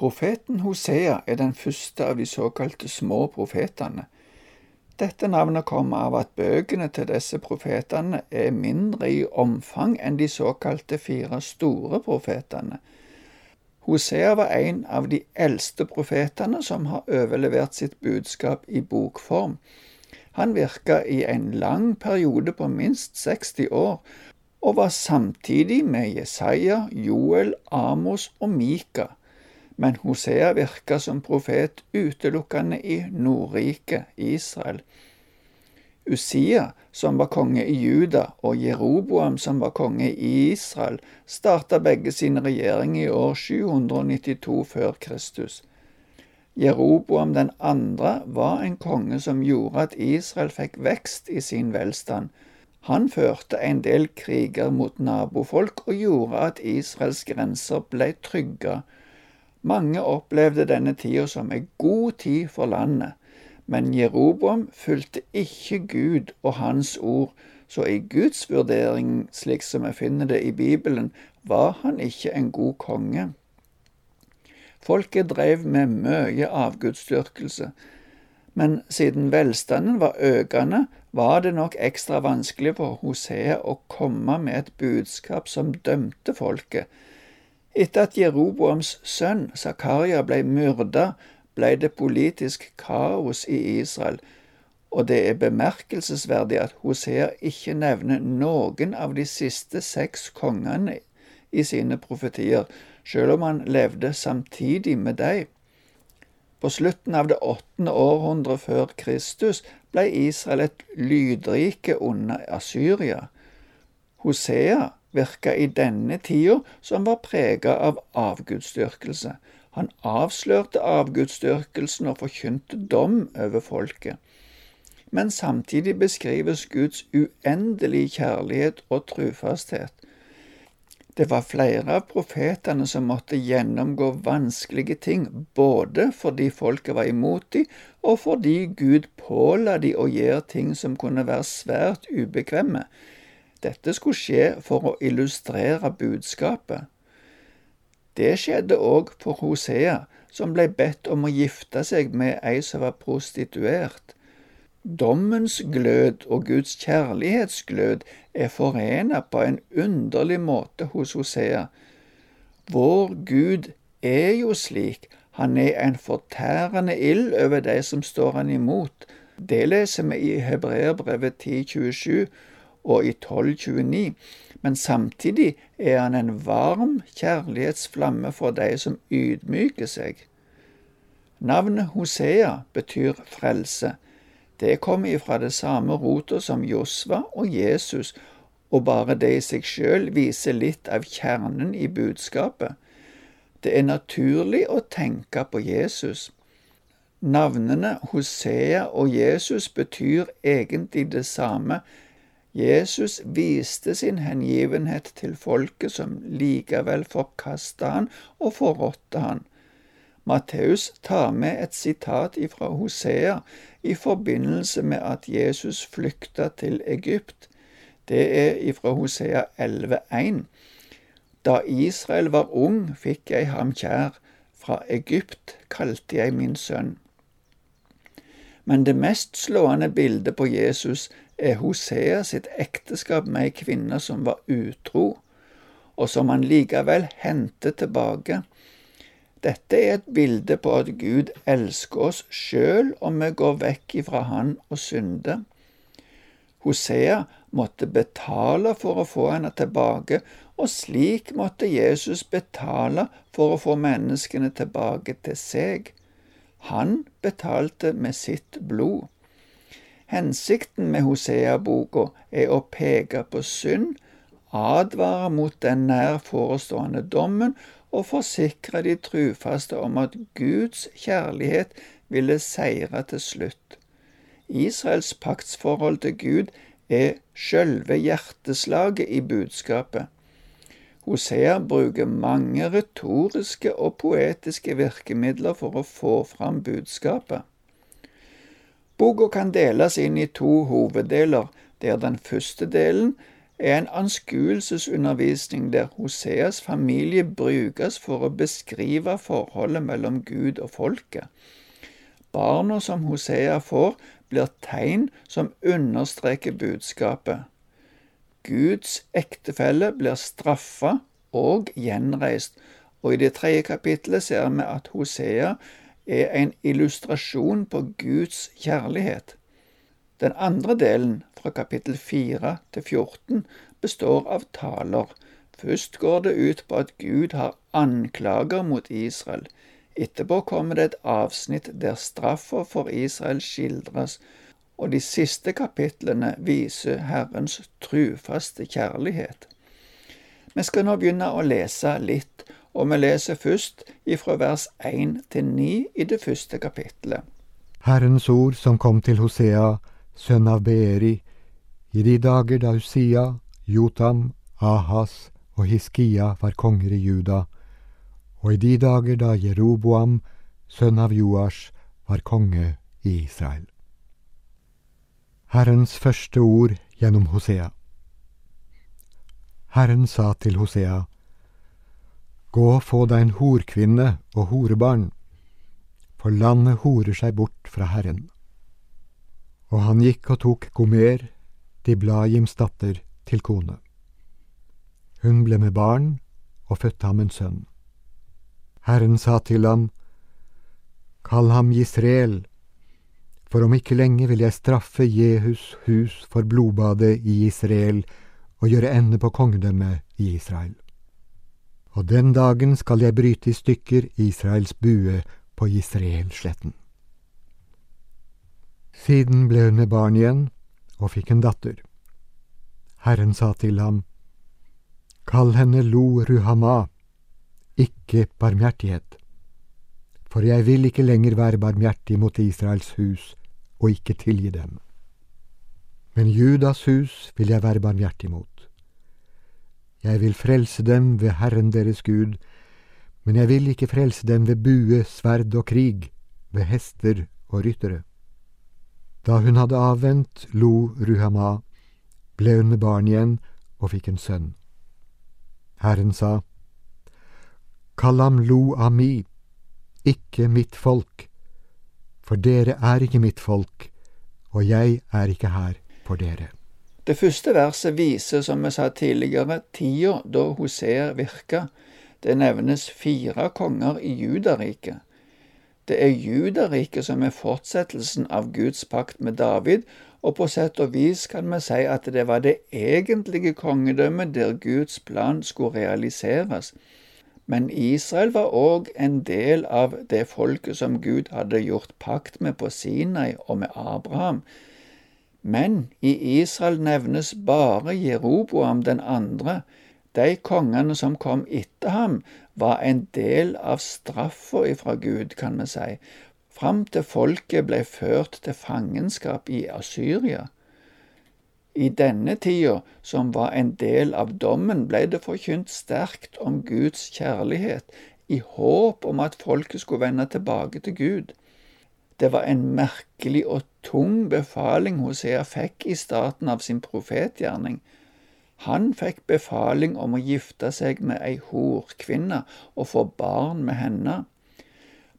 Profeten Hosea er den første av de såkalte små profetene. Dette navnet kommer av at bøkene til disse profetene er mindre i omfang enn de såkalte fire store profetene. Hosea var en av de eldste profetene som har overlevert sitt budskap i bokform. Han virka i en lang periode på minst 60 år, og var samtidig med Jesaja, Joel, Amos og Mika men Hosea virka som profet utelukkende i Nordriket, Israel. Usia, som var konge i Juda, og Jeroboam, som var konge i Israel, starta begge sine regjeringer i år 792 før Kristus. Jeroboam den andre var en konge som gjorde at Israel fikk vekst i sin velstand. Han førte en del kriger mot nabofolk og gjorde at Israels grenser ble trygge mange opplevde denne tida som ei god tid for landet, men Jeroboam fulgte ikke Gud og Hans ord, så i Guds vurdering, slik som vi finner det i Bibelen, var han ikke en god konge. Folket drev med mye avgudsdyrkelse, men siden velstanden var økende, var det nok ekstra vanskelig for Hosea å komme med et budskap som dømte folket, etter at Jeroboams sønn Zakaria ble myrda, ble det politisk kaos i Israel, og det er bemerkelsesverdig at Hosea ikke nevner noen av de siste seks kongene i sine profetier, selv om han levde samtidig med dem. På slutten av det åttende århundre før Kristus ble Israel et lydrike under Asyria. Hosea virka i denne tida som var prega av avgudsdyrkelse. Han avslørte avgudsdyrkelsen og forkynte dom over folket. Men samtidig beskrives Guds uendelige kjærlighet og trufasthet. Det var flere av profetene som måtte gjennomgå vanskelige ting, både fordi folket var imot dem, og fordi Gud påla dem å gjøre ting som kunne være svært ubekvemme. Dette skulle skje for å illustrere budskapet. Det skjedde òg for Hosea, som ble bedt om å gifte seg med ei som var prostituert. Dommens glød og Guds kjærlighetsglød er forena på en underlig måte hos Hosea. Vår Gud er jo slik, han er en fortærende ild over de som står han imot. Det leser vi i Hebreerbrevet 1027 og i 1229, men samtidig er han en varm kjærlighetsflamme for de som ydmyker seg. Navnet Hosea betyr frelse. Det kommer ifra det samme rota som Josva og Jesus, og bare det i seg sjøl viser litt av kjernen i budskapet. Det er naturlig å tenke på Jesus. Navnene Hosea og Jesus betyr egentlig det samme, Jesus viste sin hengivenhet til folket, som likevel forkasta han og forrådte han. Matteus tar med et sitat ifra Hosea i forbindelse med at Jesus flykta til Egypt. Det er ifra Hosea 11,1. Da Israel var ung, fikk jeg ham kjær, fra Egypt kalte jeg min sønn. Men det mest slående bildet på Jesus er Hosea sitt ekteskap med ei kvinne som var utro, og som han likevel henter tilbake. Dette er et bilde på at Gud elsker oss sjøl om vi går vekk ifra Han og synder. Hosea måtte betale for å få henne tilbake, og slik måtte Jesus betale for å få menneskene tilbake til seg. Han betalte med sitt blod. Hensikten med Hosea-boka er å peke på synd, advare mot den nær forestående dommen og forsikre de trufaste om at Guds kjærlighet ville seire til slutt. Israels paktsforhold til Gud er sjølve hjerteslaget i budskapet. Hosea bruker mange retoriske og poetiske virkemidler for å få fram budskapet. Boka kan deles inn i to hoveddeler, der den første delen er en anskuelsesundervisning der Hoseas familie brukes for å beskrive forholdet mellom Gud og folket. Barna som Hosea får, blir tegn som understreker budskapet. Guds ektefelle blir straffa og gjenreist, og i det tredje kapittelet ser vi at Hosea er en illustrasjon på Guds kjærlighet. Den andre delen, fra kapittel 4 til 14, består av taler. Først går det ut på at Gud har anklager mot Israel. Etterpå kommer det et avsnitt der straffa for Israel skildres, og de siste kapitlene viser Herrens trufaste kjærlighet. Vi skal nå begynne å lese litt, og vi leser først ifra vers 1 til 9 i det første kapittelet. Herrens ord som kom til Hosea, sønn av Beeri, i de dager da Usia, Jotam, Ahas og Hiskia var konger i Juda, og i de dager da Jeroboam, sønn av Joash, var konge i Israel. Herrens første ord gjennom Hosea. Herren sa til Hosea, Gå og få deg en horkvinne og horebarn, for landet horer seg bort fra Herren. Og han gikk og tok Gomer, Diblajims datter, til kone. Hun ble med barn og fødte ham en sønn. Herren sa til ham, Kall ham Israel, for om ikke lenge vil jeg straffe Jehus hus for blodbadet i Israel og gjøre ende på kongedømmet i Israel. Og den dagen skal jeg bryte i stykker Israels bue på Israelsletten. Siden ble hun med barn igjen og fikk en datter. Herren sa til ham, Kall henne Lo Ruhama, ikke barmhjertighet, for jeg vil ikke lenger være barmhjertig mot Israels hus og ikke tilgi dem. Men Judas hus vil jeg være barmhjertig mot. Jeg vil frelse dem ved Herren deres Gud, men jeg vil ikke frelse dem ved bue, sverd og krig, ved hester og ryttere. Da hun hadde avvent lo Ruhama, ble hun med barn igjen og fikk en sønn. Herren sa, Kall ham Lo Ami, ikke mitt folk, for dere er ikke mitt folk, og jeg er ikke her for dere. Det første verset viser, som vi sa tidligere, tida da Hosea virka. Det nevnes fire konger i Judariket. Det er Judariket som er fortsettelsen av Guds pakt med David, og på sett og vis kan vi si at det var det egentlige kongedømmet der Guds plan skulle realiseres. Men Israel var òg en del av det folket som Gud hadde gjort pakt med på Sinai og med Abraham. Men i Israel nevnes bare Jeroboam den andre. De kongene som kom etter ham, var en del av straffa ifra Gud, kan vi si, fram til folket ble ført til fangenskap i Asyria. I denne tida, som var en del av dommen, ble det forkynt sterkt om Guds kjærlighet, i håp om at folket skulle vende tilbake til Gud. Det var en merkelig og tung befaling Hosea fikk i starten av sin profetgjerning. Han fikk befaling om å gifte seg med ei horkvinne og få barn med henne.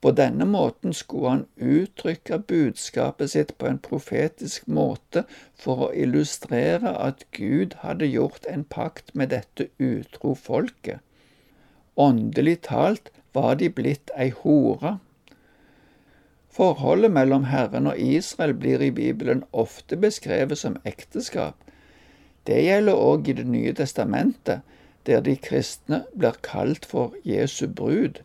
På denne måten skulle han uttrykke budskapet sitt på en profetisk måte for å illustrere at Gud hadde gjort en pakt med dette utro folket. Åndelig talt var de blitt ei hore. Forholdet mellom Herren og Israel blir i Bibelen ofte beskrevet som ekteskap. Det gjelder òg i Det nye testamentet, der de kristne blir kalt for Jesu brud.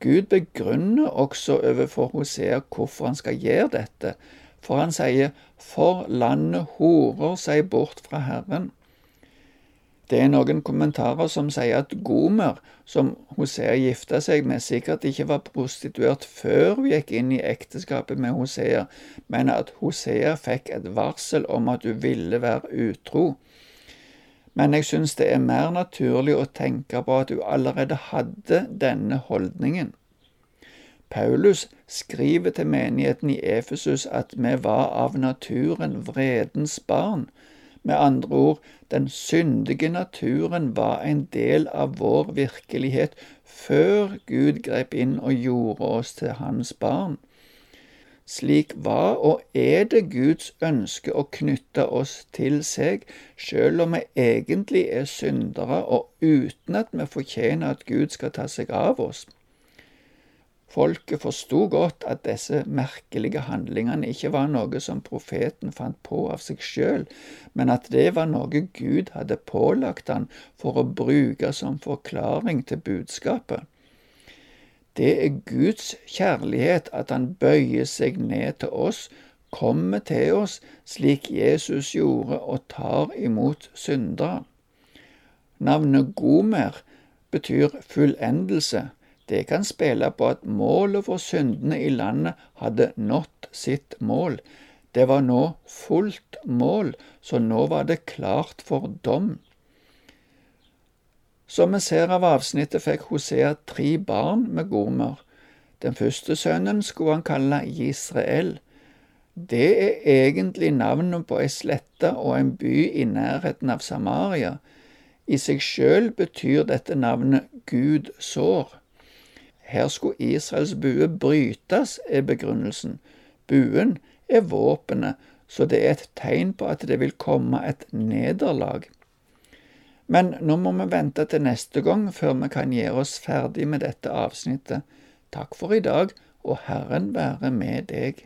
Gud begrunner også overfor Hosea hvorfor han skal gjøre dette, for han sier for landet horer seg bort fra Herren. Det er noen kommentarer som sier at Gomer, som Hosea gifta seg med, sikkert ikke var prostituert før hun gikk inn i ekteskapet med Hosea, men at Hosea fikk et varsel om at hun ville være utro. Men jeg synes det er mer naturlig å tenke på at hun allerede hadde denne holdningen. Paulus skriver til menigheten i Efesus at vi var av naturen vredens barn, Med andre ord, den syndige naturen var en del av vår virkelighet før Gud grep inn og gjorde oss til hans barn. Slik var og er det Guds ønske å knytte oss til seg, selv om vi egentlig er syndere og uten at vi fortjener at Gud skal ta seg av oss. Folket forsto godt at disse merkelige handlingene ikke var noe som profeten fant på av seg sjøl, men at det var noe Gud hadde pålagt han for å bruke som forklaring til budskapet. Det er Guds kjærlighet at han bøyer seg ned til oss, kommer til oss slik Jesus gjorde, og tar imot syndere. Navnet Gomer betyr fullendelse det kan spille på at målet for syndene i landet hadde nådd sitt mål. Det var nå fullt mål, så nå var det klart for dom. Som vi ser av avsnittet, fikk Hosea tre barn med Gomer. Den første sønnen skulle han kalle Israel. Det er egentlig navnet på ei slette og en by i nærheten av Samaria. I seg sjøl betyr dette navnet Gud sår. Her skulle Israels bue brytes, er begrunnelsen. Buen er våpenet, så det er et tegn på at det vil komme et nederlag. Men nå må vi vente til neste gang før vi kan gjøre oss ferdig med dette avsnittet. Takk for i dag, og Herren være med deg.